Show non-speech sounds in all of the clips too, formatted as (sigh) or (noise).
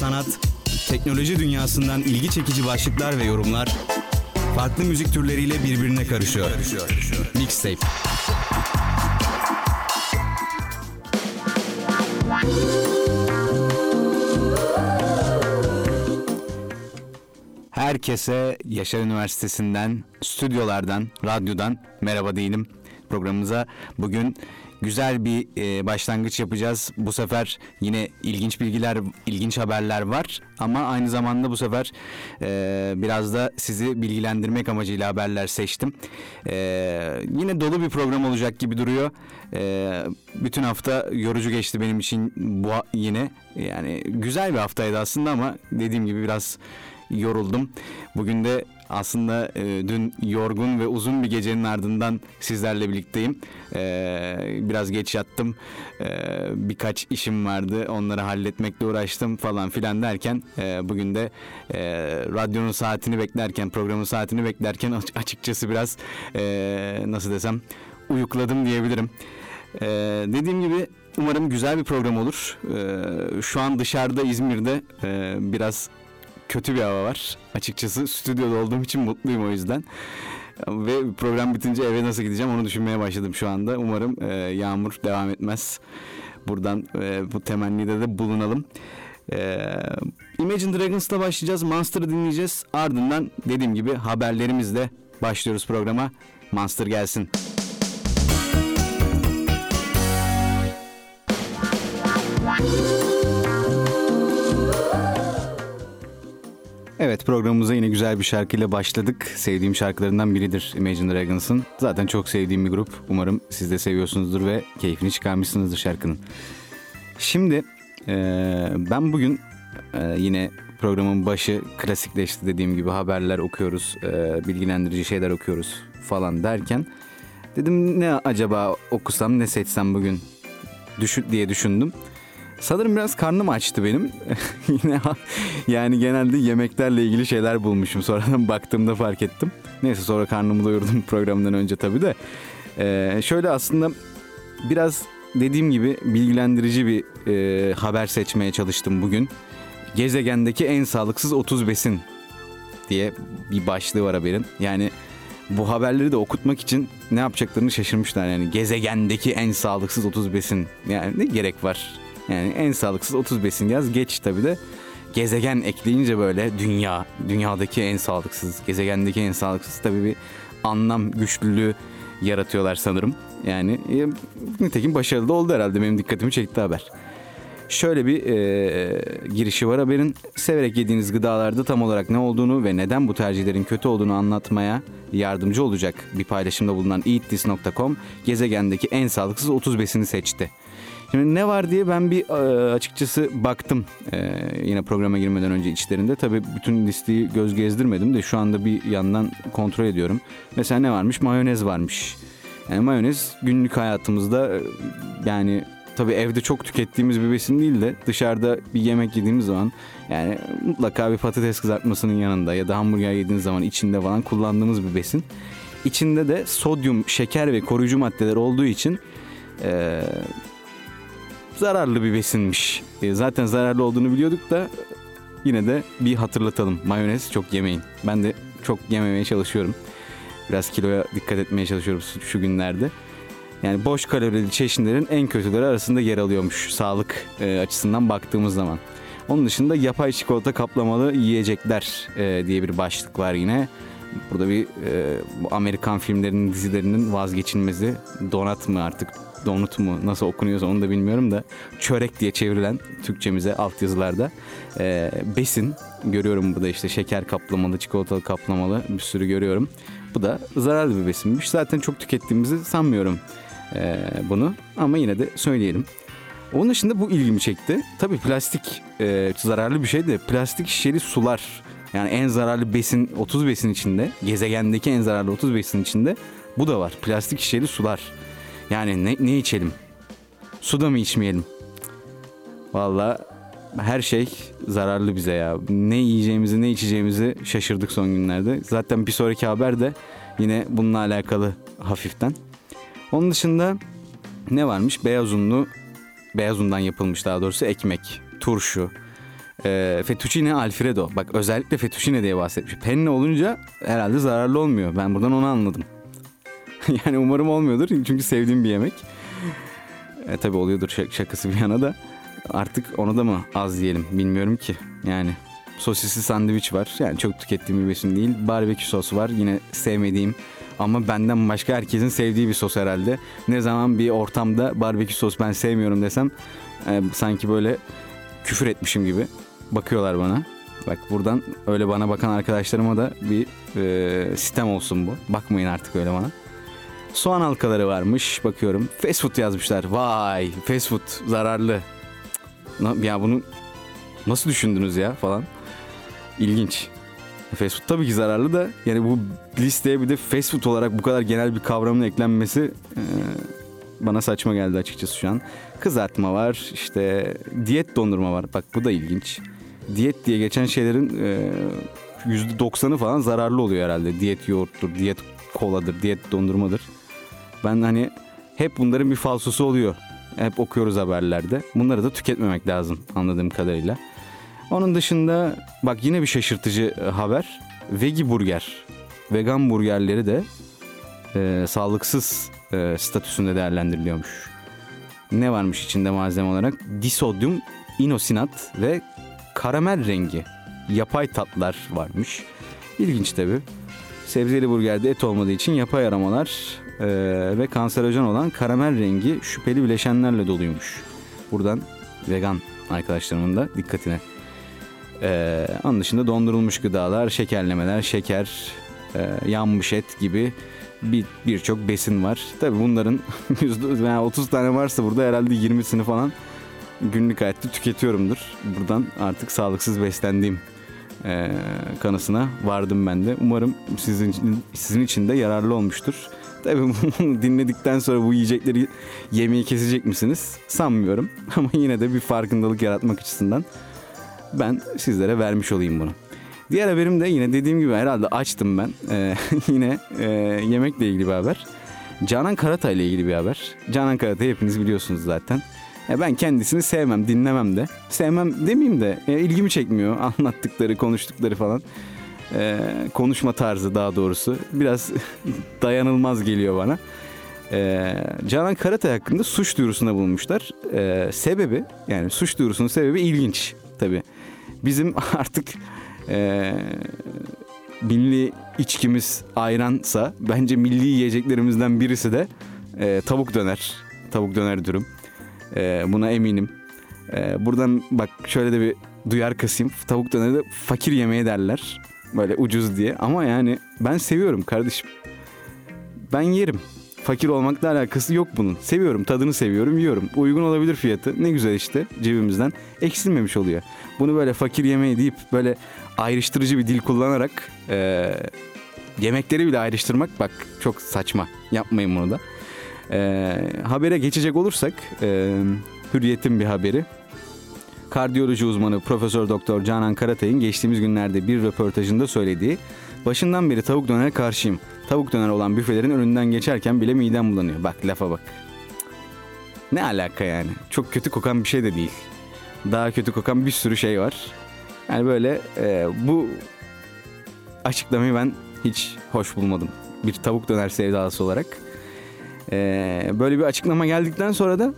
sanat, teknoloji dünyasından ilgi çekici başlıklar ve yorumlar farklı müzik türleriyle birbirine karışıyor. Mixtape. Herkese Yaşar Üniversitesi'nden, stüdyolardan, radyodan merhaba diyelim programımıza. Bugün güzel bir e, başlangıç yapacağız. Bu sefer yine ilginç bilgiler, ilginç haberler var ama aynı zamanda bu sefer e, biraz da sizi bilgilendirmek amacıyla haberler seçtim. E, yine dolu bir program olacak gibi duruyor. E, bütün hafta yorucu geçti benim için bu yine. Yani güzel bir haftaydı aslında ama dediğim gibi biraz yoruldum. Bugün de aslında e, dün yorgun ve uzun bir gecenin ardından sizlerle birlikteyim. E, biraz geç yattım. E, birkaç işim vardı. Onları halletmekle uğraştım falan filan derken e, bugün de e, radyonun saatini beklerken, programın saatini beklerken açıkçası biraz e, nasıl desem uyukladım diyebilirim. E, dediğim gibi umarım güzel bir program olur. E, şu an dışarıda İzmir'de e, biraz kötü bir hava var. Açıkçası stüdyoda olduğum için mutluyum o yüzden. Ve program bitince eve nasıl gideceğim onu düşünmeye başladım şu anda. Umarım e, yağmur devam etmez. Buradan e, bu temennide de bulunalım. E, Imagine Dragons'la başlayacağız. Monster'ı dinleyeceğiz. Ardından dediğim gibi haberlerimizle başlıyoruz programa. Monster gelsin. (laughs) Evet programımıza yine güzel bir şarkıyla başladık. Sevdiğim şarkılarından biridir Imagine Dragons'ın. Zaten çok sevdiğim bir grup. Umarım siz de seviyorsunuzdur ve keyfini çıkarmışsınızdır şarkının. Şimdi e, ben bugün e, yine programın başı klasikleşti dediğim gibi haberler okuyoruz, e, bilgilendirici şeyler okuyoruz falan derken dedim ne acaba okusam ne seçsem bugün düşün, diye düşündüm. Sanırım biraz karnım açtı benim. (laughs) Yine yani genelde yemeklerle ilgili şeyler bulmuşum. Sonradan baktığımda fark ettim. Neyse sonra karnımı doyurdum (laughs) programdan önce tabii de. Ee, şöyle aslında biraz dediğim gibi bilgilendirici bir e, haber seçmeye çalıştım bugün. Gezegendeki en sağlıksız 30 besin diye bir başlığı var haberin. Yani bu haberleri de okutmak için ne yapacaklarını şaşırmışlar yani. Gezegendeki en sağlıksız 30 besin. Yani ne gerek var yani en sağlıksız 30 besin yaz. Geç tabii de gezegen ekleyince böyle dünya, dünyadaki en sağlıksız, gezegendeki en sağlıksız tabii bir anlam güçlülüğü yaratıyorlar sanırım. Yani e, nitekim başarılı da oldu herhalde benim dikkatimi çekti haber. Şöyle bir e, girişi var haberin. Severek yediğiniz gıdalarda tam olarak ne olduğunu ve neden bu tercihlerin kötü olduğunu anlatmaya yardımcı olacak bir paylaşımda bulunan eatthis.com gezegendeki en sağlıksız 30 besini seçti. Şimdi ne var diye ben bir e, açıkçası baktım e, yine programa girmeden önce içlerinde. Tabii bütün listeyi göz gezdirmedim de şu anda bir yandan kontrol ediyorum. Mesela ne varmış? Mayonez varmış. Yani mayonez günlük hayatımızda e, yani tabii evde çok tükettiğimiz bir besin değil de dışarıda bir yemek yediğimiz zaman yani mutlaka bir patates kızartmasının yanında ya da hamburger yediğiniz zaman içinde falan kullandığımız bir besin. İçinde de sodyum, şeker ve koruyucu maddeler olduğu için e, zararlı bir besinmiş. E, zaten zararlı olduğunu biliyorduk da yine de bir hatırlatalım. Mayonez çok yemeyin. Ben de çok yememeye çalışıyorum. Biraz kiloya dikkat etmeye çalışıyorum şu günlerde. Yani boş kalorili çeşitlerin en kötüleri arasında yer alıyormuş sağlık e, açısından baktığımız zaman. Onun dışında yapay çikolata kaplamalı yiyecekler e, diye bir başlık var yine. Burada bir e, Amerikan filmlerinin dizilerinin vazgeçilmezi donat mı artık donut mu nasıl okunuyorsa onu da bilmiyorum da çörek diye çevrilen Türkçemize altyazılarda e, besin görüyorum burada işte şeker kaplamalı, çikolatalı kaplamalı bir sürü görüyorum. Bu da zararlı bir besinmiş. Zaten çok tükettiğimizi sanmıyorum e, bunu ama yine de söyleyelim. Onun dışında bu ilgimi çekti. Tabii plastik e, zararlı bir şey de plastik şişeli sular yani en zararlı besin 30 besin içinde gezegendeki en zararlı 30 besin içinde bu da var. Plastik şişeli sular. Yani ne, ne içelim? Su da mı içmeyelim? Valla her şey zararlı bize ya. Ne yiyeceğimizi ne içeceğimizi şaşırdık son günlerde. Zaten bir sonraki haber de yine bununla alakalı hafiften. Onun dışında ne varmış? Beyaz unlu, beyaz undan yapılmış daha doğrusu ekmek, turşu, E, fettuccine alfredo. Bak özellikle fettuccine diye bahsetmiş. Penne olunca herhalde zararlı olmuyor. Ben buradan onu anladım. (laughs) yani umarım olmuyordur çünkü sevdiğim bir yemek. E, tabii oluyordur şakası bir yana da. Artık onu da mı az yiyelim bilmiyorum ki. Yani sosisli sandviç var. Yani çok tükettiğim bir besin değil. Barbekü sos var. Yine sevmediğim ama benden başka herkesin sevdiği bir sos herhalde. Ne zaman bir ortamda barbekü sos ben sevmiyorum desem e, sanki böyle küfür etmişim gibi bakıyorlar bana. Bak buradan öyle bana bakan arkadaşlarıma da bir e, sistem olsun bu. Bakmayın artık öyle bana. Soğan halkaları varmış bakıyorum. Fast food yazmışlar. Vay fast food zararlı. Ya bunu nasıl düşündünüz ya falan. İlginç. Fast food tabii ki zararlı da yani bu listeye bir de fast food olarak bu kadar genel bir kavramın eklenmesi e, bana saçma geldi açıkçası şu an. Kızartma var işte diyet dondurma var bak bu da ilginç. Diyet diye geçen şeylerin e, %90'ı falan zararlı oluyor herhalde. Diyet yoğurttur, diyet koladır, diyet dondurmadır. Ben hani hep bunların bir falsosu oluyor. Hep okuyoruz haberlerde. Bunları da tüketmemek lazım anladığım kadarıyla. Onun dışında bak yine bir şaşırtıcı e, haber. Vegi burger. Vegan burgerleri de e, sağlıksız e, statüsünde değerlendiriliyormuş. Ne varmış içinde malzeme olarak? Disodyum inosinat ve karamel rengi yapay tatlar varmış. İlginç tabi. Sebzeli burgerde et olmadığı için yapay aramalar e, ve kanserojen olan karamel rengi şüpheli bileşenlerle doluymuş. Buradan vegan arkadaşlarımın da dikkatine ee, onun dışında dondurulmuş gıdalar, şekerlemeler, şeker, e, yanmış et gibi bir birçok besin var. Tabi bunların (laughs) yani 30 tane varsa burada herhalde 20'sini falan günlük hayatta tüketiyorumdur. Buradan artık sağlıksız beslendiğim e, kanısına vardım ben de. Umarım sizin sizin için de yararlı olmuştur. Tabii bunu (laughs) dinledikten sonra bu yiyecekleri yemeği kesecek misiniz? Sanmıyorum. (laughs) Ama yine de bir farkındalık yaratmak açısından ben sizlere vermiş olayım bunu. Diğer haberim de yine dediğim gibi herhalde açtım ben. Ee, (laughs) yine e, yemekle ilgili bir haber. Canan Karatay ile ilgili bir haber. Canan Karatay hepiniz biliyorsunuz zaten. E, ben kendisini sevmem, dinlemem de. Sevmem demeyeyim de e, ilgimi çekmiyor anlattıkları, konuştukları falan. E, konuşma tarzı daha doğrusu. Biraz (laughs) dayanılmaz geliyor bana. E, Canan Karatay hakkında suç duyurusunda bulunmuşlar. E, sebebi yani suç duyurusunun sebebi ilginç tabii bizim (laughs) artık e, milli içkimiz ayransa bence milli yiyeceklerimizden birisi de e, tavuk döner. Tavuk döner dürüm. E, buna eminim. E, buradan bak şöyle de bir duyar kasayım. Tavuk döneri de fakir yemeği derler. Böyle ucuz diye. Ama yani ben seviyorum kardeşim. Ben yerim. Fakir olmakla alakası yok bunun. Seviyorum, tadını seviyorum, yiyorum. Uygun olabilir fiyatı. Ne güzel işte cebimizden. Eksilmemiş oluyor. Bunu böyle fakir yemeği deyip böyle ayrıştırıcı bir dil kullanarak e, yemekleri bile ayrıştırmak bak çok saçma. Yapmayın bunu da. E, habere geçecek olursak e, Hürriyet'in bir haberi. Kardiyoloji uzmanı Profesör Doktor Canan Karatay'ın geçtiğimiz günlerde bir röportajında söylediği Başından beri tavuk dönere karşıyım. Tavuk döner olan büfelerin önünden geçerken bile midem bulanıyor. Bak lafa bak. Ne alaka yani? Çok kötü kokan bir şey de değil. Daha kötü kokan bir sürü şey var. Yani böyle e, bu açıklamayı ben hiç hoş bulmadım. Bir tavuk döner sevdalısı olarak. E, böyle bir açıklama geldikten sonra da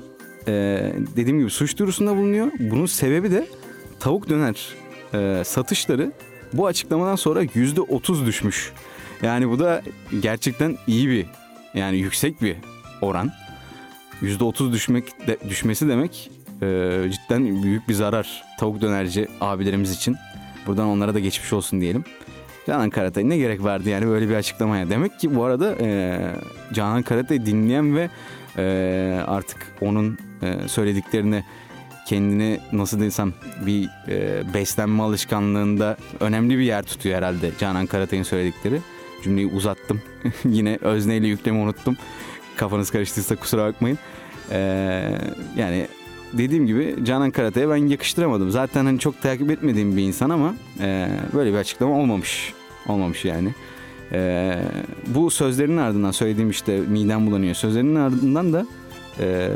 e, dediğim gibi suç duyurusunda bulunuyor. Bunun sebebi de tavuk döner e, satışları bu açıklamadan sonra yüzde otuz düşmüş. Yani bu da gerçekten iyi bir yani yüksek bir oran. Yüzde otuz düşmek de, düşmesi demek e, cidden büyük bir zarar tavuk dönerci abilerimiz için. Buradan onlara da geçmiş olsun diyelim. Canan Karatay ne gerek vardı yani böyle bir açıklamaya. Demek ki bu arada e, Canan Karatay dinleyen ve e, artık onun e, söylediklerini kendini nasıl desem bir e, beslenme alışkanlığında önemli bir yer tutuyor herhalde Canan Karatay'ın söyledikleri. Cümleyi uzattım. (laughs) Yine özneyle yüklemi unuttum. Kafanız karıştıysa kusura bakmayın. Ee, yani dediğim gibi Canan Karatay'a ben yakıştıramadım. Zaten hani çok takip etmediğim bir insan ama e, böyle bir açıklama olmamış. Olmamış yani. E, bu sözlerin ardından söylediğim işte midem bulanıyor. Sözlerinin ardından da e,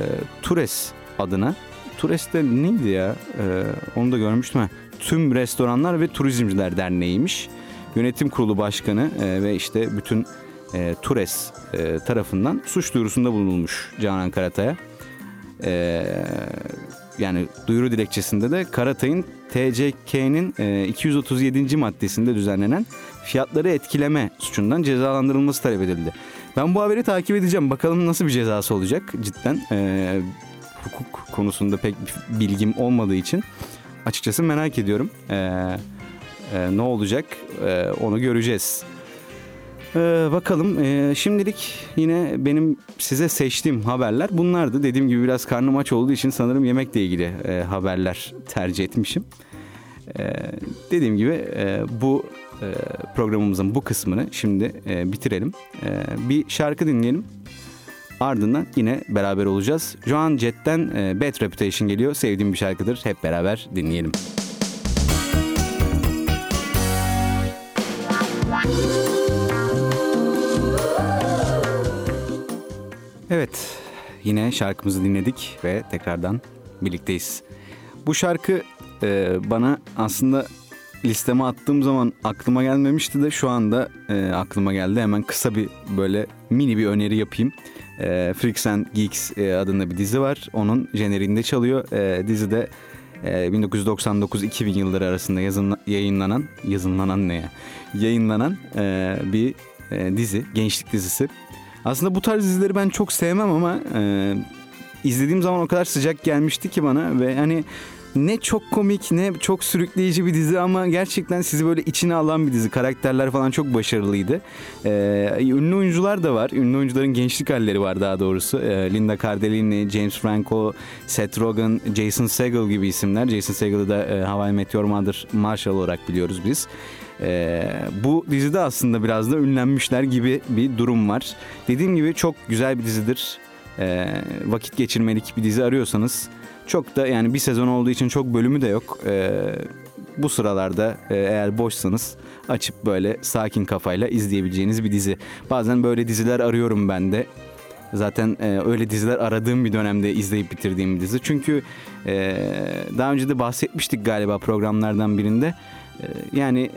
Tures adına Tures'te neydi ya? Ee, onu da görmüştüm. Ha. Tüm Restoranlar ve Turizmciler Derneği'ymiş. Yönetim Kurulu Başkanı e, ve işte bütün e, TURES e, tarafından suç duyurusunda bulunulmuş Canan Karatay'a. E, yani duyuru dilekçesinde de Karatay'ın TCK'nin e, 237. maddesinde düzenlenen fiyatları etkileme suçundan cezalandırılması talep edildi. Ben bu haberi takip edeceğim. Bakalım nasıl bir cezası olacak cidden. E, hukuk konusunda pek bilgim olmadığı için açıkçası merak ediyorum. E, e, ne olacak e, onu göreceğiz. Ee, bakalım ee, şimdilik yine benim size seçtiğim haberler bunlardı. Dediğim gibi biraz karnım aç olduğu için sanırım yemekle ilgili e, haberler tercih etmişim. Ee, dediğim gibi e, bu e, programımızın bu kısmını şimdi e, bitirelim. E, bir şarkı dinleyelim. Ardından yine beraber olacağız. Joan Jett'ten e, Bad Reputation geliyor. Sevdiğim bir şarkıdır. Hep beraber dinleyelim. Evet, yine şarkımızı dinledik ve tekrardan birlikteyiz. Bu şarkı e, bana aslında listeme attığım zaman aklıma gelmemişti de şu anda e, aklıma geldi. Hemen kısa bir böyle mini bir öneri yapayım. E, Freaks and Geeks e, adında bir dizi var. Onun jeneriğinde çalıyor. E, dizide e, 1999-2000 yılları arasında yazın, yayınlanan, yazınlanan ne ya? Yayınlanan e, bir e, dizi, gençlik dizisi. Aslında bu tarz dizileri ben çok sevmem ama e, izlediğim zaman o kadar sıcak gelmişti ki bana ve hani ne çok komik ne çok sürükleyici bir dizi ama gerçekten sizi böyle içine alan bir dizi. Karakterler falan çok başarılıydı. Ee, ünlü oyuncular da var. Ünlü oyuncuların gençlik halleri var daha doğrusu. Ee, Linda Cardellini, James Franco, Seth Rogen, Jason Segel gibi isimler. Jason Segel'ı da e, How I Met Your Mother Marshall olarak biliyoruz biz. Ee, bu dizide aslında biraz da ünlenmişler gibi bir durum var. Dediğim gibi çok güzel bir dizidir. Ee, vakit geçirmelik bir dizi arıyorsanız çok da yani bir sezon olduğu için çok bölümü de yok. Ee, bu sıralarda e, eğer boşsanız açıp böyle sakin kafayla izleyebileceğiniz bir dizi. Bazen böyle diziler arıyorum ben de. Zaten e, öyle diziler aradığım bir dönemde izleyip bitirdiğim bir dizi. Çünkü e, daha önce de bahsetmiştik galiba programlardan birinde. E, yani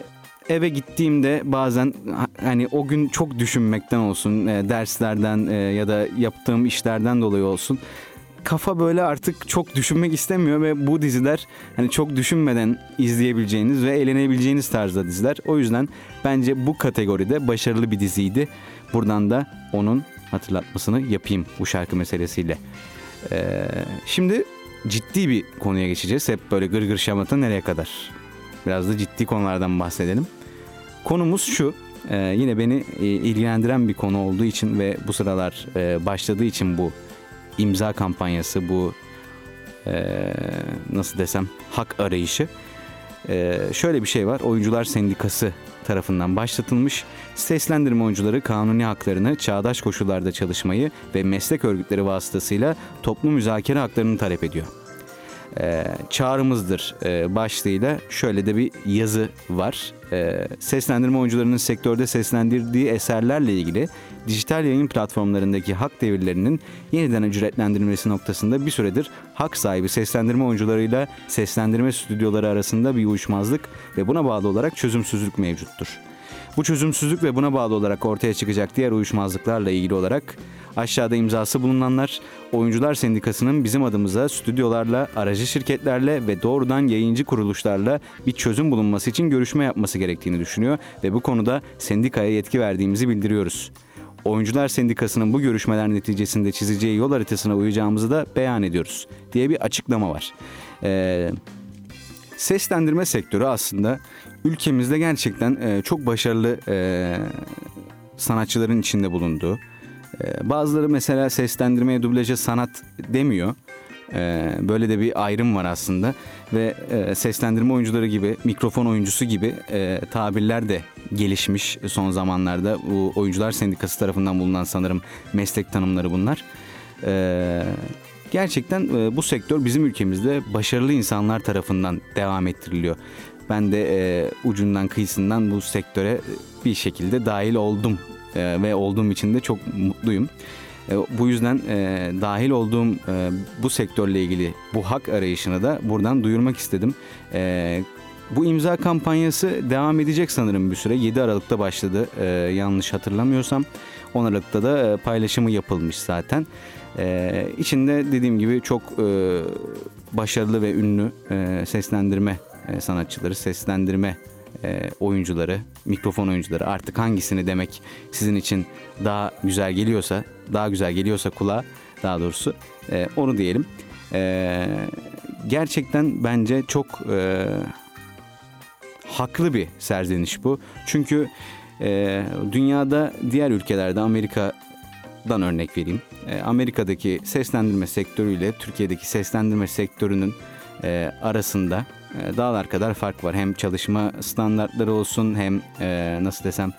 eve gittiğimde bazen hani o gün çok düşünmekten olsun, e, derslerden e, ya da yaptığım işlerden dolayı olsun kafa böyle artık çok düşünmek istemiyor ve bu diziler hani çok düşünmeden izleyebileceğiniz ve eğlenebileceğiniz tarzda diziler. O yüzden bence bu kategoride başarılı bir diziydi. Buradan da onun hatırlatmasını yapayım bu şarkı meselesiyle. Ee, şimdi ciddi bir konuya geçeceğiz. Hep böyle gırgır şamata nereye kadar? Biraz da ciddi konulardan bahsedelim. Konumuz şu. Ee, yine beni e, ilgilendiren bir konu olduğu için ve bu sıralar e, başladığı için bu imza kampanyası bu e, nasıl desem hak arayışı. E, şöyle bir şey var. Oyuncular Sendikası tarafından başlatılmış. Seslendirme oyuncuları kanuni haklarını, çağdaş koşullarda çalışmayı ve meslek örgütleri vasıtasıyla toplu müzakere haklarını talep ediyor. Ee, çağrımızdır e, başlığıyla şöyle de bir yazı var. Ee, seslendirme oyuncularının sektörde seslendirdiği eserlerle ilgili dijital yayın platformlarındaki hak devirlerinin yeniden ücretlendirilmesi noktasında bir süredir hak sahibi seslendirme oyuncularıyla seslendirme stüdyoları arasında bir uyuşmazlık ve buna bağlı olarak çözümsüzlük mevcuttur. Bu çözümsüzlük ve buna bağlı olarak ortaya çıkacak diğer uyuşmazlıklarla ilgili olarak aşağıda imzası bulunanlar Oyuncular Sendikası'nın bizim adımıza stüdyolarla, aracı şirketlerle ve doğrudan yayıncı kuruluşlarla bir çözüm bulunması için görüşme yapması gerektiğini düşünüyor ve bu konuda sendikaya yetki verdiğimizi bildiriyoruz. Oyuncular Sendikası'nın bu görüşmeler neticesinde çizeceği yol haritasına uyacağımızı da beyan ediyoruz diye bir açıklama var. Ee, seslendirme sektörü aslında ülkemizde gerçekten e, çok başarılı e, sanatçıların içinde bulunduğu. E, bazıları mesela seslendirmeye dublaja sanat demiyor. E, böyle de bir ayrım var aslında ve e, seslendirme oyuncuları gibi, mikrofon oyuncusu gibi e, tabirler de gelişmiş son zamanlarda. Bu oyuncular sendikası tarafından bulunan sanırım meslek tanımları bunlar. E, gerçekten e, bu sektör bizim ülkemizde başarılı insanlar tarafından devam ettiriliyor. Ben de e, ucundan kıyısından bu sektöre bir şekilde dahil oldum e, ve olduğum için de çok mutluyum. E, bu yüzden e, dahil olduğum bu sektörle ilgili bu hak arayışını da buradan duyurmak istedim. Bu imza kampanyası devam edecek sanırım bir süre. 7 Aralık'ta başladı yanlış hatırlamıyorsam. 10 Aralık'ta da paylaşımı yapılmış zaten. E, içinde dediğim gibi çok başarılı ve ünlü seslendirme sanatçıları, seslendirme oyuncuları, mikrofon oyuncuları artık hangisini demek sizin için daha güzel geliyorsa, daha güzel geliyorsa kulağa daha doğrusu e, onu diyelim. E, gerçekten bence çok e, haklı bir serzeniş bu. Çünkü e, dünyada diğer ülkelerde Amerika'dan örnek vereyim. E, Amerika'daki seslendirme sektörüyle Türkiye'deki seslendirme sektörünün e, arasında e, dağlar kadar fark var. Hem çalışma standartları olsun hem e, nasıl desem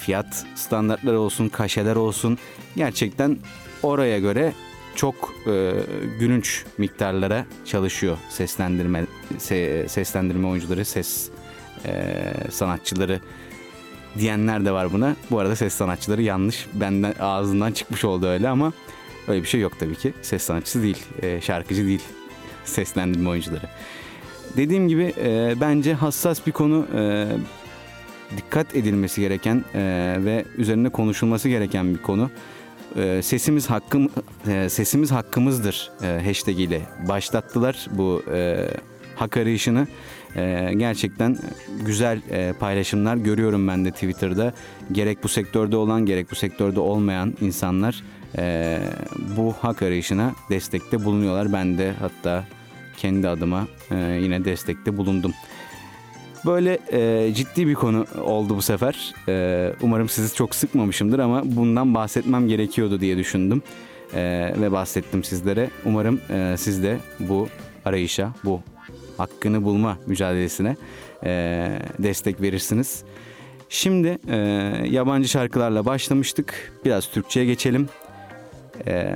fiyat standartları olsun, kaşeler olsun. Gerçekten oraya göre çok e, gülünç miktarlara çalışıyor seslendirme se, seslendirme oyuncuları, ses e, sanatçıları diyenler de var buna. Bu arada ses sanatçıları yanlış. Benden ağzından çıkmış oldu öyle ama öyle bir şey yok tabii ki. Ses sanatçısı değil, e, şarkıcı değil (laughs) seslendirme oyuncuları. Dediğim gibi e, bence hassas bir konu e, dikkat edilmesi gereken e, ve üzerine konuşulması gereken bir konu. E, sesimiz hakkım e, sesimiz hakkımızdır e, hashtag ile başlattılar bu e, hak arayışını. E, gerçekten güzel e, paylaşımlar görüyorum ben de Twitter'da. Gerek bu sektörde olan gerek bu sektörde olmayan insanlar e, bu hak arayışına destekte bulunuyorlar. Ben de hatta kendi adıma e, yine destekte bulundum. Böyle e, ciddi bir konu oldu bu sefer. E, umarım sizi çok sıkmamışımdır ama bundan bahsetmem gerekiyordu diye düşündüm. E, ve bahsettim sizlere. Umarım e, siz de bu arayışa, bu hakkını bulma mücadelesine e, destek verirsiniz. Şimdi e, yabancı şarkılarla başlamıştık. Biraz Türkçe'ye geçelim. E,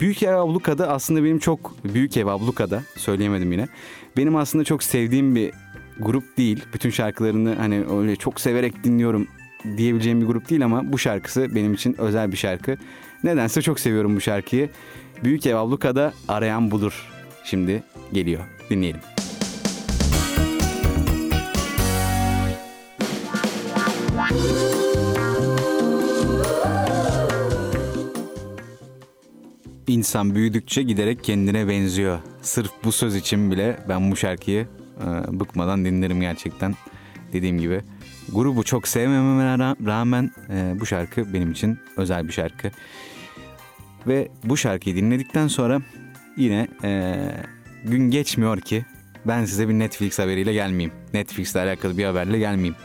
Büyük Ev Abluka'da aslında benim çok Büyük Ev Abluka'da söyleyemedim yine. Benim aslında çok sevdiğim bir grup değil. Bütün şarkılarını hani öyle çok severek dinliyorum diyebileceğim bir grup değil ama bu şarkısı benim için özel bir şarkı. Nedense çok seviyorum bu şarkıyı. Büyük Ev Abluka'da arayan bulur. Şimdi geliyor. Dinleyelim. İnsan büyüdükçe giderek kendine benziyor. Sırf bu söz için bile ben bu şarkıyı e, bıkmadan dinlerim gerçekten. Dediğim gibi grubu çok sevmememe rağmen e, bu şarkı benim için özel bir şarkı. Ve bu şarkıyı dinledikten sonra yine e, gün geçmiyor ki ben size bir Netflix haberiyle gelmeyeyim. Netflix'le alakalı bir haberle gelmeyeyim.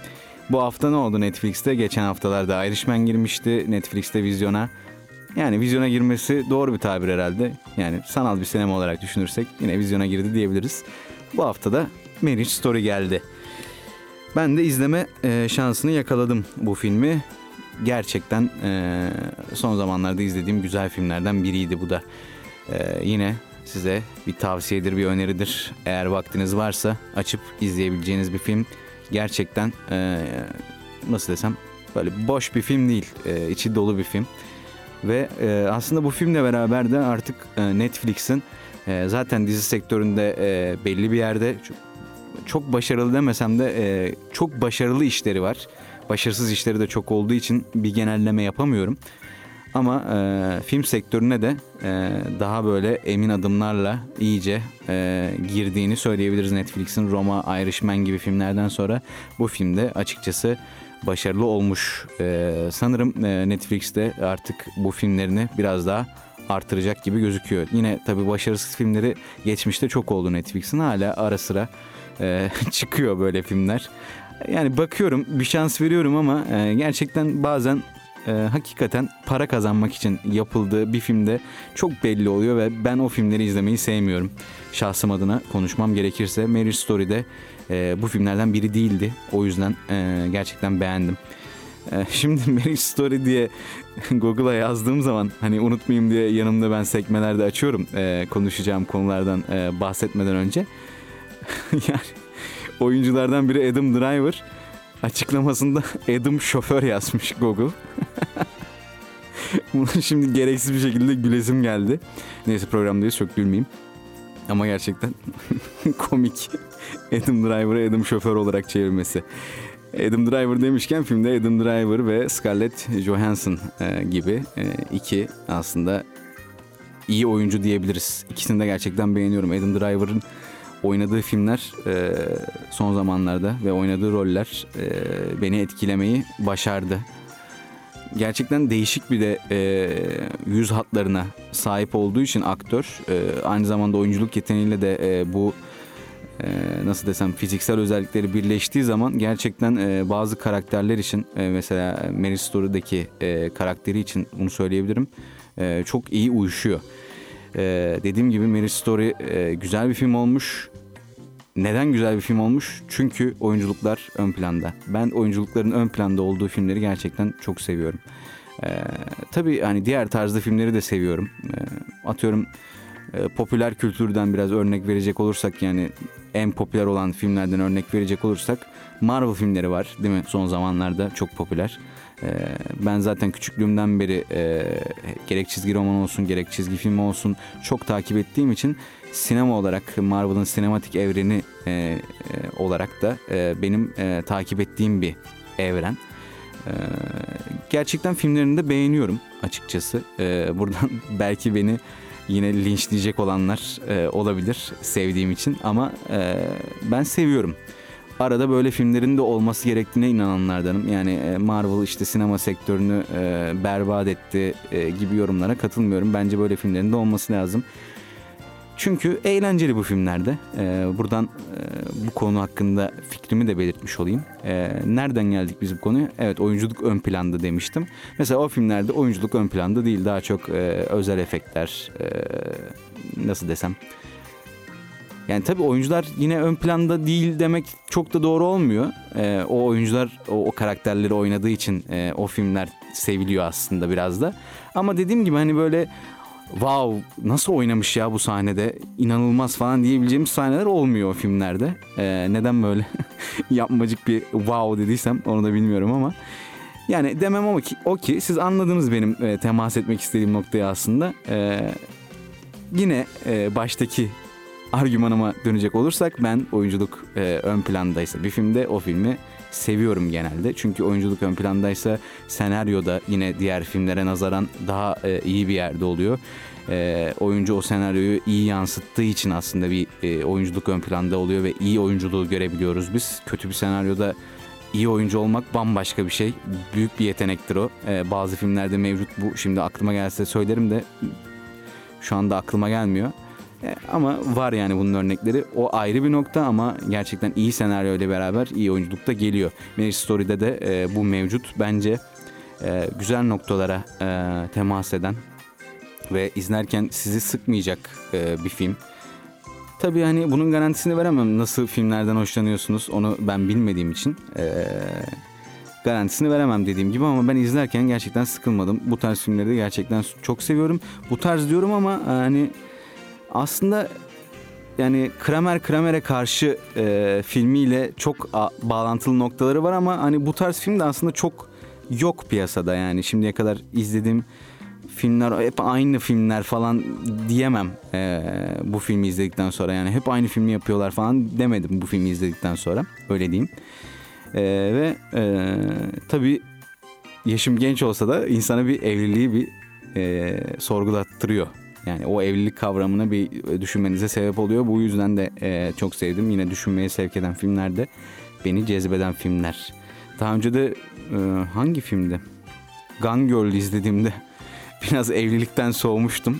Bu hafta ne oldu Netflix'te? Geçen haftalarda Irishman girmişti Netflix'te vizyona. Yani vizyona girmesi doğru bir tabir herhalde. Yani sanal bir sinema olarak düşünürsek yine vizyona girdi diyebiliriz. Bu hafta da Marriage Story geldi. Ben de izleme e, şansını yakaladım bu filmi. Gerçekten e, son zamanlarda izlediğim güzel filmlerden biriydi bu da. E, yine size bir tavsiyedir, bir öneridir. Eğer vaktiniz varsa açıp izleyebileceğiniz bir film. Gerçekten nasıl desem böyle boş bir film değil, içi dolu bir film. Ve e, aslında bu filmle beraber de artık e, Netflix'in e, zaten dizi sektöründe e, belli bir yerde çok, başarılı demesem de e, çok başarılı işleri var. Başarısız işleri de çok olduğu için bir genelleme yapamıyorum. Ama e, film sektörüne de e, daha böyle emin adımlarla iyice e, girdiğini söyleyebiliriz Netflix'in Roma, Irishman gibi filmlerden sonra bu filmde açıkçası başarılı olmuş. E, sanırım Netflix'te artık bu filmlerini biraz daha artıracak gibi gözüküyor. Yine tabii başarısız filmleri geçmişte çok oldu Netflix'in hala ara sıra e, (laughs) çıkıyor böyle filmler. Yani bakıyorum bir şans veriyorum ama e, gerçekten bazen e, hakikaten para kazanmak için yapıldığı bir filmde çok belli oluyor ve ben o filmleri izlemeyi sevmiyorum. Şahsım adına konuşmam gerekirse Mary Story'de e, bu filmlerden biri değildi. O yüzden e, gerçekten beğendim. E, (laughs) şimdi Mary Story diye (laughs) Google'a yazdığım zaman hani unutmayayım diye yanımda ben sekmelerde açıyorum e, konuşacağım konulardan e, bahsetmeden önce. (laughs) yani oyunculardan biri Adam Driver açıklamasında Adam şoför yazmış Google. Bunu şimdi gereksiz bir şekilde gülesim geldi. Neyse programdayız çok gülmeyeyim. Ama gerçekten (laughs) komik. Adam Driver'ı Adam Şoför olarak çevirmesi. Adam Driver demişken filmde Adam Driver ve Scarlett Johansson e, gibi e, iki aslında iyi oyuncu diyebiliriz. İkisini de gerçekten beğeniyorum. Adam Driver'ın oynadığı filmler e, son zamanlarda ve oynadığı roller beni etkilemeyi başardı. Gerçekten değişik bir de e, yüz hatlarına sahip olduğu için aktör e, aynı zamanda oyunculuk yeteneğiyle de e, bu e, nasıl desem fiziksel özellikleri birleştiği zaman gerçekten e, bazı karakterler için e, mesela Mary Story'deki e, karakteri için bunu söyleyebilirim e, çok iyi uyuşuyor. E, dediğim gibi Mary Story e, güzel bir film olmuş. Neden güzel bir film olmuş? Çünkü oyunculuklar ön planda. Ben oyunculukların ön planda olduğu filmleri gerçekten çok seviyorum. Ee, tabii hani diğer tarzda filmleri de seviyorum. Ee, atıyorum e, popüler kültürden biraz örnek verecek olursak yani en popüler olan filmlerden örnek verecek olursak Marvel filmleri var değil mi? Son zamanlarda çok popüler. Ee, ben zaten küçüklüğümden beri e, gerek çizgi roman olsun gerek çizgi film olsun çok takip ettiğim için sinema olarak Marvel'ın sinematik evreni e, e, olarak da e, benim e, takip ettiğim bir evren. E, gerçekten filmlerini de beğeniyorum açıkçası. E, buradan (laughs) belki beni yine linçleyecek olanlar e, olabilir sevdiğim için ama e, ben seviyorum. Arada böyle filmlerin de olması gerektiğine inananlardanım. Yani e, Marvel işte sinema sektörünü e, berbat etti e, gibi yorumlara katılmıyorum. Bence böyle filmlerin de olması lazım. Çünkü eğlenceli bu filmlerde. Ee, buradan e, bu konu hakkında fikrimi de belirtmiş olayım. Ee, nereden geldik biz bu konuya? Evet oyunculuk ön planda demiştim. Mesela o filmlerde oyunculuk ön planda değil. Daha çok e, özel efektler, e, nasıl desem... Yani tabii oyuncular yine ön planda değil demek çok da doğru olmuyor. Ee, o oyuncular o, o karakterleri oynadığı için e, o filmler seviliyor aslında biraz da. Ama dediğim gibi hani böyle wow nasıl oynamış ya bu sahnede inanılmaz falan diyebileceğimiz sahneler olmuyor filmlerde. Ee, neden böyle (laughs) yapmacık bir wow dediysem onu da bilmiyorum ama. Yani demem ama ki, o ki siz anladınız benim e, temas etmek istediğim noktayı aslında. Ee, yine e, baştaki argümanıma dönecek olursak ben oyunculuk e, ön plandaysa bir filmde o filmi seviyorum genelde. Çünkü oyunculuk ön plandaysa senaryoda yine diğer filmlere nazaran daha e, iyi bir yerde oluyor. E, oyuncu o senaryoyu iyi yansıttığı için aslında bir e, oyunculuk ön planda oluyor ve iyi oyunculuğu görebiliyoruz biz. Kötü bir senaryoda iyi oyuncu olmak bambaşka bir şey. Büyük bir yetenektir o. E, bazı filmlerde mevcut bu. Şimdi aklıma gelse söylerim de şu anda aklıma gelmiyor. E, ama var yani bunun örnekleri. O ayrı bir nokta ama gerçekten iyi senaryo ile beraber iyi oyunculuk da geliyor. Marriage Story'de de e, bu mevcut. Bence e, güzel noktalara e, temas eden ve izlerken sizi sıkmayacak e, bir film. Tabii hani bunun garantisini veremem. Nasıl filmlerden hoşlanıyorsunuz onu ben bilmediğim için. E, garantisini veremem dediğim gibi ama ben izlerken gerçekten sıkılmadım. Bu tarz filmleri de gerçekten çok seviyorum. Bu tarz diyorum ama hani aslında yani Kramer Kramer'e karşı e, filmiyle çok a, bağlantılı noktaları var ama hani bu tarz film de aslında çok yok piyasada yani. Şimdiye kadar izlediğim filmler hep aynı filmler falan diyemem e, bu filmi izledikten sonra. Yani hep aynı filmi yapıyorlar falan demedim bu filmi izledikten sonra öyle diyeyim. E, ve e, tabii yaşım genç olsa da insana bir evliliği bir e, sorgulattırıyor yani o evlilik kavramını bir düşünmenize sebep oluyor. Bu yüzden de e, çok sevdim. Yine düşünmeye sevk eden filmlerde beni cezbeden filmler. Daha önce de e, hangi filmdi? Gun Girl izlediğimde (laughs) biraz evlilikten soğumuştum.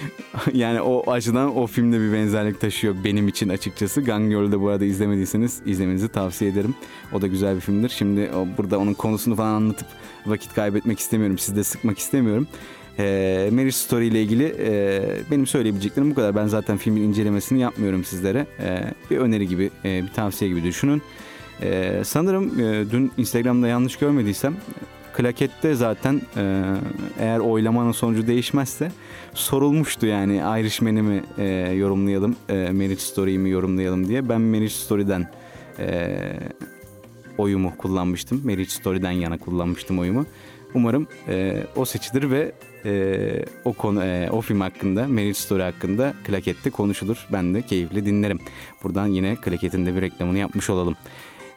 (laughs) yani o açıdan o filmde bir benzerlik taşıyor benim için açıkçası. Gun Girl'ü de bu arada izlemediyseniz izlemenizi tavsiye ederim. O da güzel bir filmdir. Şimdi burada onun konusunu falan anlatıp vakit kaybetmek istemiyorum. Sizi de sıkmak istemiyorum. E, Marriage Story ile ilgili e, benim söyleyebileceklerim bu kadar. Ben zaten filmin incelemesini yapmıyorum sizlere. E, bir öneri gibi, e, bir tavsiye gibi düşünün. E, sanırım e, dün Instagram'da yanlış görmediysem Klaket'te zaten e, eğer oylamanın sonucu değişmezse sorulmuştu yani Irishman'i mi e, yorumlayalım, e, Marriage Story'yi mi yorumlayalım diye. Ben Marriage Story'den e, oyumu kullanmıştım. Marriage Story'den yana kullanmıştım oyumu. Umarım e, o seçilir ve e, o konu e, o film hakkında, Marriage Story hakkında Klaket'te konuşulur. Ben de keyifle dinlerim. Buradan yine Klaket'in de bir reklamını yapmış olalım.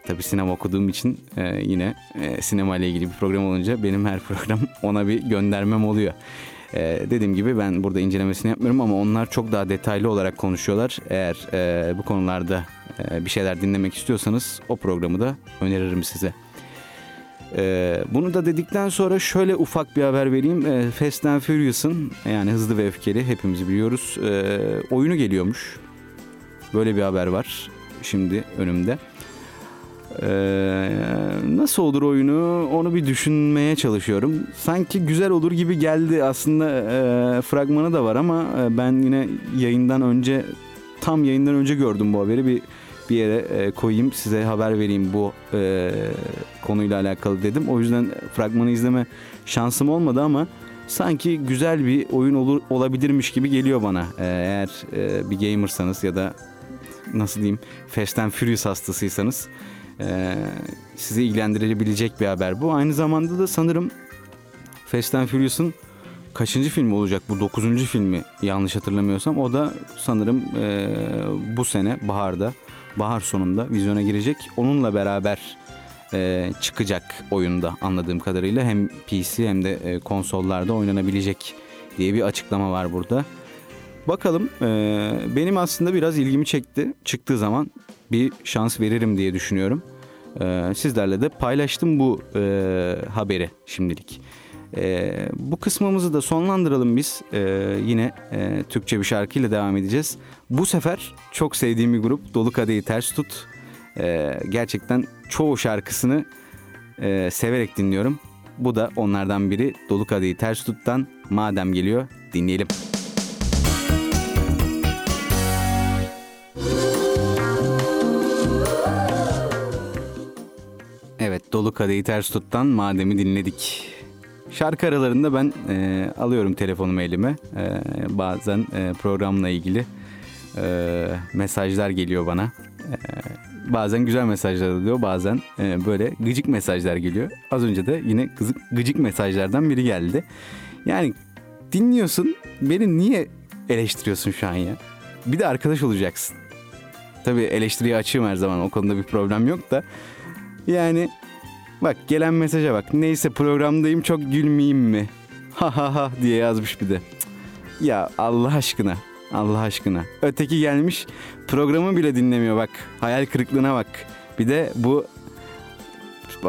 Tabii sinema okuduğum için e, yine e, sinema ile ilgili bir program olunca benim her program (laughs) ona bir göndermem oluyor. Ee, dediğim gibi ben burada incelemesini yapmıyorum ama onlar çok daha detaylı olarak konuşuyorlar. Eğer e, bu konularda e, bir şeyler dinlemek istiyorsanız o programı da öneririm size. Ee, bunu da dedikten sonra şöyle ufak bir haber vereyim. Ee, Fast and Furious'ın yani Hızlı ve Öfkeli hepimiz biliyoruz e, oyunu geliyormuş. Böyle bir haber var şimdi önümde. Ee, nasıl olur oyunu onu bir düşünmeye çalışıyorum. Sanki güzel olur gibi geldi aslında e, fragmanı da var ama e, ben yine yayından önce tam yayından önce gördüm bu haberi bir bir yere e, koyayım size haber vereyim bu e, konuyla alakalı dedim. O yüzden fragmanı izleme şansım olmadı ama sanki güzel bir oyun olur olabilirmiş gibi geliyor bana. E, eğer e, bir gamersanız ya da nasıl diyeyim Fast and Furious hastasıysanız e, sizi ilgilendirebilecek bir haber bu. Aynı zamanda da sanırım Fast and Furious'un kaçıncı filmi olacak bu dokuzuncu filmi yanlış hatırlamıyorsam o da sanırım e, bu sene baharda bahar sonunda vizyona girecek. Onunla beraber e, çıkacak oyunda anladığım kadarıyla hem PC hem de e, konsollarda oynanabilecek diye bir açıklama var burada. Bakalım e, benim aslında biraz ilgimi çekti. Çıktığı zaman bir şans veririm diye düşünüyorum. E, sizlerle de paylaştım bu e, haberi şimdilik. E, bu kısmımızı da sonlandıralım biz. E, yine e, Türkçe bir şarkıyla devam edeceğiz. Bu sefer çok sevdiğim bir grup Dolu Kadehi Ters Tut. E, gerçekten çoğu şarkısını e, severek dinliyorum. Bu da onlardan biri Dolu Kadehi Ters Tut'tan Madem geliyor dinleyelim. Evet Dolu Kadehi Ters Tut'tan Madem'i dinledik. Şarkı aralarında ben e, alıyorum telefonumu elime. E, bazen e, programla ilgili e, mesajlar geliyor bana. E, bazen güzel mesajlar oluyor, bazen e, böyle gıcık mesajlar geliyor. Az önce de yine gıcık, gıcık mesajlardan biri geldi. Yani dinliyorsun, beni niye eleştiriyorsun şu an ya? Bir de arkadaş olacaksın. Tabii eleştiriye açığım her zaman, o konuda bir problem yok da. Yani Bak gelen mesaja bak. Neyse programdayım çok gülmeyeyim mi? Ha ha ha diye yazmış bir de. Ya Allah aşkına. Allah aşkına. Öteki gelmiş programı bile dinlemiyor bak. Hayal kırıklığına bak. Bir de bu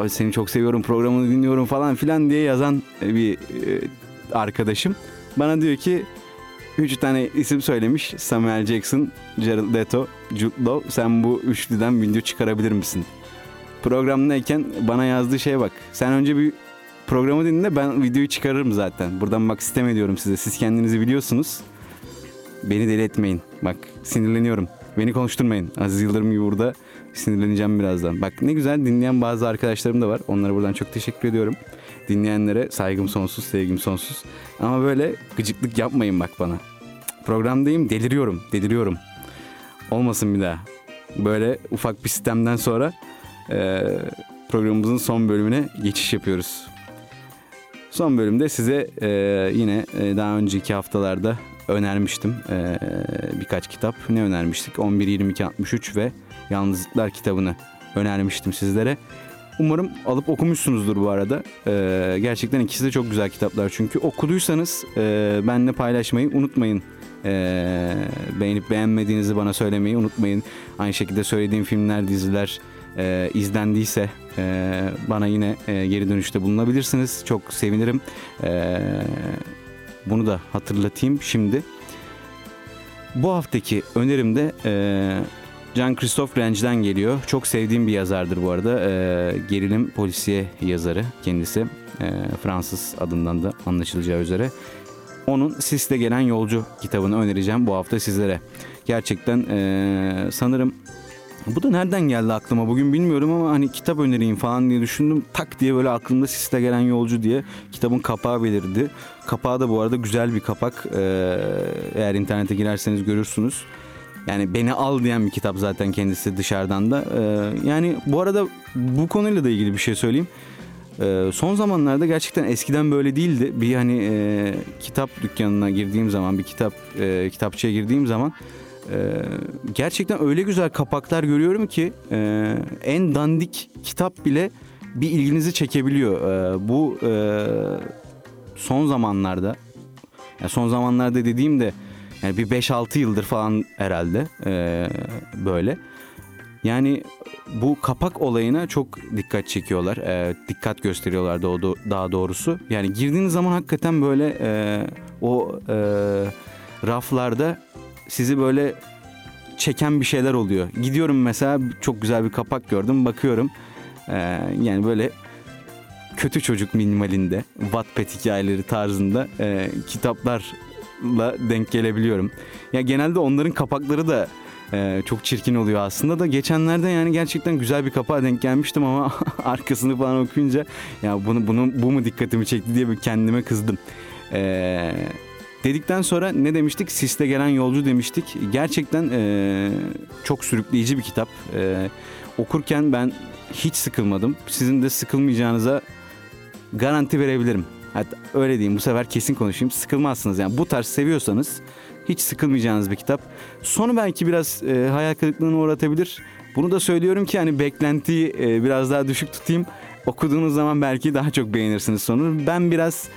seni çok seviyorum programını dinliyorum falan filan diye yazan bir e, arkadaşım. Bana diyor ki üç tane isim söylemiş. Samuel Jackson, Gerald Leto, Jude Law. Sen bu üçlüden video çıkarabilir misin? Programdayken bana yazdığı şeye bak. Sen önce bir programı dinle ben videoyu çıkarırım zaten. Buradan bak sistem ediyorum size. Siz kendinizi biliyorsunuz. Beni deli etmeyin. Bak sinirleniyorum. Beni konuşturmayın. Aziz Yıldırım gibi burada sinirleneceğim birazdan. Bak ne güzel dinleyen bazı arkadaşlarım da var. Onlara buradan çok teşekkür ediyorum. Dinleyenlere saygım sonsuz, sevgim sonsuz. Ama böyle gıcıklık yapmayın bak bana. Programdayım deliriyorum, deliriyorum. Olmasın bir daha. Böyle ufak bir sistemden sonra e, programımızın son bölümüne geçiş yapıyoruz. Son bölümde size e, yine e, daha önceki haftalarda önermiştim e, birkaç kitap. Ne önermiştik? 11-22-63 ve Yalnızlıklar kitabını önermiştim sizlere. Umarım alıp okumuşsunuzdur bu arada. Ee, gerçekten ikisi de çok güzel kitaplar çünkü. Okuduysanız e, benimle paylaşmayı unutmayın. Ee, beğenip beğenmediğinizi bana söylemeyi unutmayın. Aynı şekilde söylediğim filmler, diziler, e, izlendiyse e, bana yine e, geri dönüşte bulunabilirsiniz. Çok sevinirim. E, bunu da hatırlatayım şimdi. Bu haftaki önerim de e, Jean Christophe Range'den geliyor. Çok sevdiğim bir yazardır bu arada. E, gerilim polisiye yazarı kendisi. E, Fransız adından da anlaşılacağı üzere. Onun Sis'te gelen yolcu kitabını önereceğim bu hafta sizlere. Gerçekten e, sanırım bu da nereden geldi aklıma bugün bilmiyorum ama hani kitap önereyim falan diye düşündüm. Tak diye böyle aklımda siste gelen yolcu diye kitabın kapağı belirdi. Kapağı da bu arada güzel bir kapak. Ee, eğer internete girerseniz görürsünüz. Yani beni al diyen bir kitap zaten kendisi dışarıdan da. Ee, yani bu arada bu konuyla da ilgili bir şey söyleyeyim. Ee, son zamanlarda gerçekten eskiden böyle değildi. Bir hani e, kitap dükkanına girdiğim zaman, bir kitap e, kitapçıya girdiğim zaman e, gerçekten öyle güzel kapaklar görüyorum ki e, en dandik kitap bile bir ilginizi çekebiliyor. E, bu e, son zamanlarda, yani son zamanlarda dediğimde yani bir 5-6 yıldır falan herhalde e, böyle. Yani bu kapak olayına çok dikkat çekiyorlar. E, dikkat gösteriyorlar da daha doğrusu. Yani girdiğiniz zaman hakikaten böyle e, o e, raflarda sizi böyle çeken bir şeyler oluyor. Gidiyorum mesela çok güzel bir kapak gördüm bakıyorum. E, yani böyle kötü çocuk minimalinde Wattpad hikayeleri tarzında e, kitaplarla denk gelebiliyorum. Ya genelde onların kapakları da ee, çok çirkin oluyor aslında da geçenlerde yani gerçekten güzel bir kapağa denk gelmiştim ama (laughs) arkasını falan okuyunca ya bunu bunu bu mu dikkatimi çekti diye bir kendime kızdım. Ee, dedikten sonra ne demiştik? Siste gelen yolcu demiştik. Gerçekten e, çok sürükleyici bir kitap. E, okurken ben hiç sıkılmadım. Sizin de sıkılmayacağınıza garanti verebilirim. Hatta öyle diyeyim bu sefer kesin konuşayım. Sıkılmazsınız yani bu tarz seviyorsanız hiç sıkılmayacağınız bir kitap. Sonu belki biraz e, hayal kırıklığına uğratabilir. Bunu da söylüyorum ki hani beklentiyi e, biraz daha düşük tutayım. Okuduğunuz zaman belki daha çok beğenirsiniz sonu. Ben biraz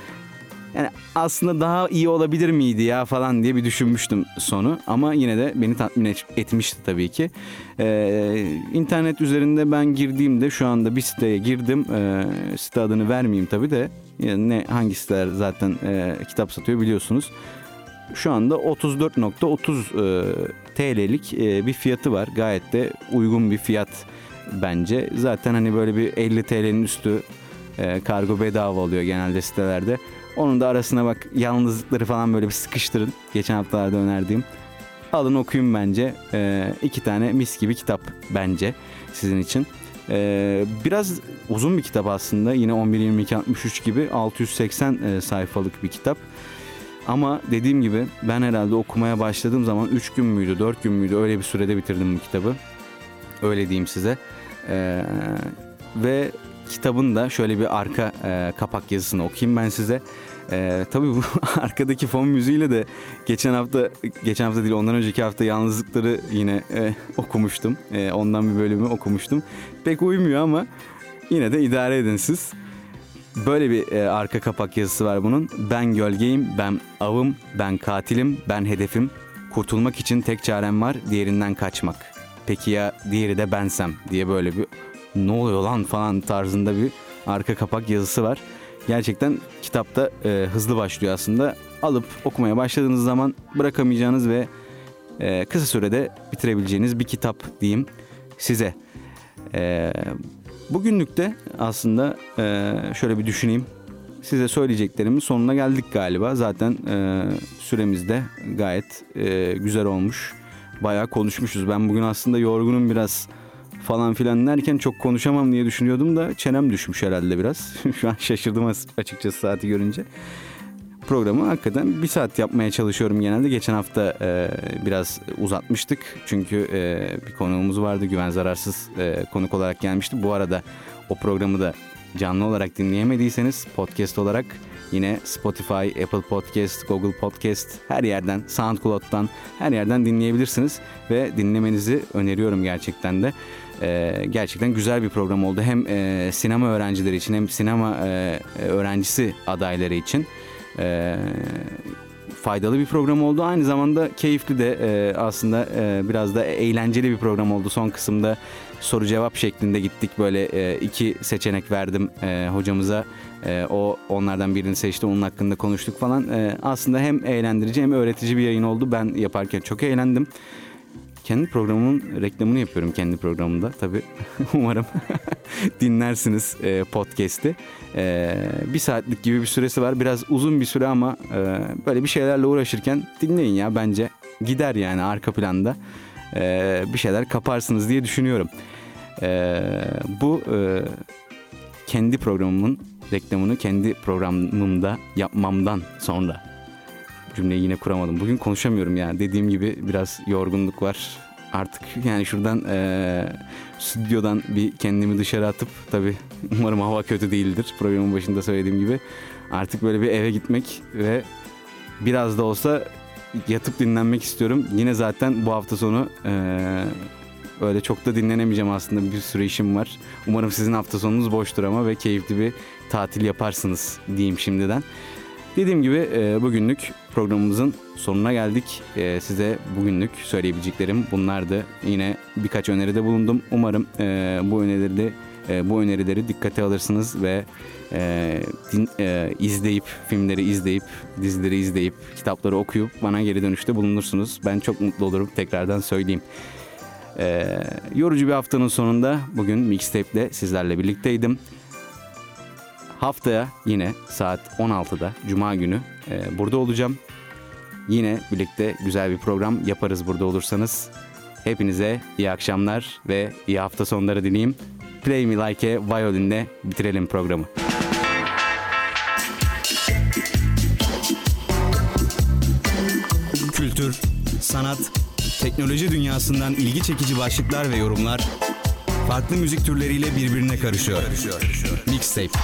yani aslında daha iyi olabilir miydi ya falan diye bir düşünmüştüm sonu. Ama yine de beni tatmin etmişti tabii ki. Ee, internet üzerinde ben girdiğimde şu anda bir siteye girdim. Ee, site adını vermeyeyim tabii de. Yani ne hangi siteler zaten e, kitap satıyor biliyorsunuz şu anda 34.30 e, TL'lik e, bir fiyatı var. Gayet de uygun bir fiyat bence. Zaten hani böyle bir 50 TL'nin üstü e, kargo bedava oluyor genelde sitelerde. Onun da arasına bak yalnızlıkları falan böyle bir sıkıştırın. Geçen haftalarda önerdiğim. Alın okuyun bence. E, iki tane mis gibi kitap bence sizin için. E, biraz uzun bir kitap aslında. Yine 11-22-63 gibi 680 e, sayfalık bir kitap. Ama dediğim gibi ben herhalde okumaya başladığım zaman 3 gün müydü 4 gün müydü öyle bir sürede bitirdim bu kitabı. Öyle diyeyim size. Ee, ve kitabın da şöyle bir arka e, kapak yazısını okuyayım ben size. Ee, tabii bu (laughs) arkadaki fon müziğiyle de geçen hafta geçen hafta değil ondan önceki hafta yalnızlıkları yine e, okumuştum. E, ondan bir bölümü okumuştum. Pek uymuyor ama yine de idare edin siz. Böyle bir e, arka kapak yazısı var bunun. Ben gölgeyim, ben avım, ben katilim, ben hedefim. Kurtulmak için tek çarem var, diğerinden kaçmak. Peki ya diğeri de bensem diye böyle bir ne oluyor lan falan tarzında bir arka kapak yazısı var. Gerçekten kitapta e, hızlı başlıyor aslında. Alıp okumaya başladığınız zaman bırakamayacağınız ve e, kısa sürede bitirebileceğiniz bir kitap diyeyim size. E, Bugünlük de aslında e, şöyle bir düşüneyim. Size söyleyeceklerimin sonuna geldik galiba. Zaten e, süremiz de gayet e, güzel olmuş. Bayağı konuşmuşuz. Ben bugün aslında yorgunum biraz falan filan derken çok konuşamam diye düşünüyordum da çenem düşmüş herhalde biraz. (laughs) Şu an şaşırdım açıkçası saati görünce programı hakikaten bir saat yapmaya çalışıyorum genelde. Geçen hafta e, biraz uzatmıştık. Çünkü e, bir konuğumuz vardı. Güven Zararsız e, konuk olarak gelmişti. Bu arada o programı da canlı olarak dinleyemediyseniz podcast olarak yine Spotify, Apple Podcast, Google Podcast her yerden, SoundCloud'dan her yerden dinleyebilirsiniz. Ve dinlemenizi öneriyorum gerçekten de. Ee, gerçekten güzel bir program oldu. Hem e, sinema öğrencileri için hem sinema e, öğrencisi adayları için e, faydalı bir program oldu. Aynı zamanda keyifli de e, aslında e, biraz da eğlenceli bir program oldu. Son kısımda soru cevap şeklinde gittik. Böyle e, iki seçenek verdim e, hocamıza. E, o onlardan birini seçti. Onun hakkında konuştuk falan. E, aslında hem eğlendirici hem öğretici bir yayın oldu. Ben yaparken çok eğlendim kendi programımın reklamını yapıyorum kendi programımda. Tabii (laughs) umarım (laughs) dinlersiniz e, podcast'i. E, bir saatlik gibi bir süresi var. Biraz uzun bir süre ama e, böyle bir şeylerle uğraşırken dinleyin ya bence. Gider yani arka planda. E, bir şeyler kaparsınız diye düşünüyorum. E, bu e, kendi programımın reklamını kendi programımda yapmamdan sonra cümleyi yine kuramadım. Bugün konuşamıyorum yani. Dediğim gibi biraz yorgunluk var. Artık yani şuradan e, stüdyodan bir kendimi dışarı atıp tabii (laughs) Umarım hava kötü değildir. Programın başında söylediğim gibi. Artık böyle bir eve gitmek ve biraz da olsa yatıp dinlenmek istiyorum. Yine zaten bu hafta sonu eee, öyle çok da dinlenemeyeceğim aslında. Bir sürü işim var. Umarım sizin hafta sonunuz boştur ama ve keyifli bir tatil yaparsınız diyeyim şimdiden. Dediğim gibi e, bugünlük programımızın sonuna geldik. E, size bugünlük söyleyebileceklerim bunlardı. Yine birkaç öneride bulundum. Umarım e, bu önerileri e, bu önerileri dikkate alırsınız ve e, din, e, izleyip filmleri izleyip dizileri izleyip kitapları okuyup bana geri dönüşte bulunursunuz. Ben çok mutlu olurum. Tekrardan söyleyeyim. E, yorucu bir haftanın sonunda bugün Mixtape'le sizlerle birlikteydim. Haftaya yine saat 16'da Cuma günü e, burada olacağım. Yine birlikte güzel bir program yaparız burada olursanız. Hepinize iyi akşamlar ve iyi hafta sonları dileyim. Play Me Like a Violin'le bitirelim programı. Kültür, sanat, teknoloji dünyasından ilgi çekici başlıklar ve yorumlar farklı müzik türleriyle birbirine karışıyor. Mixtape.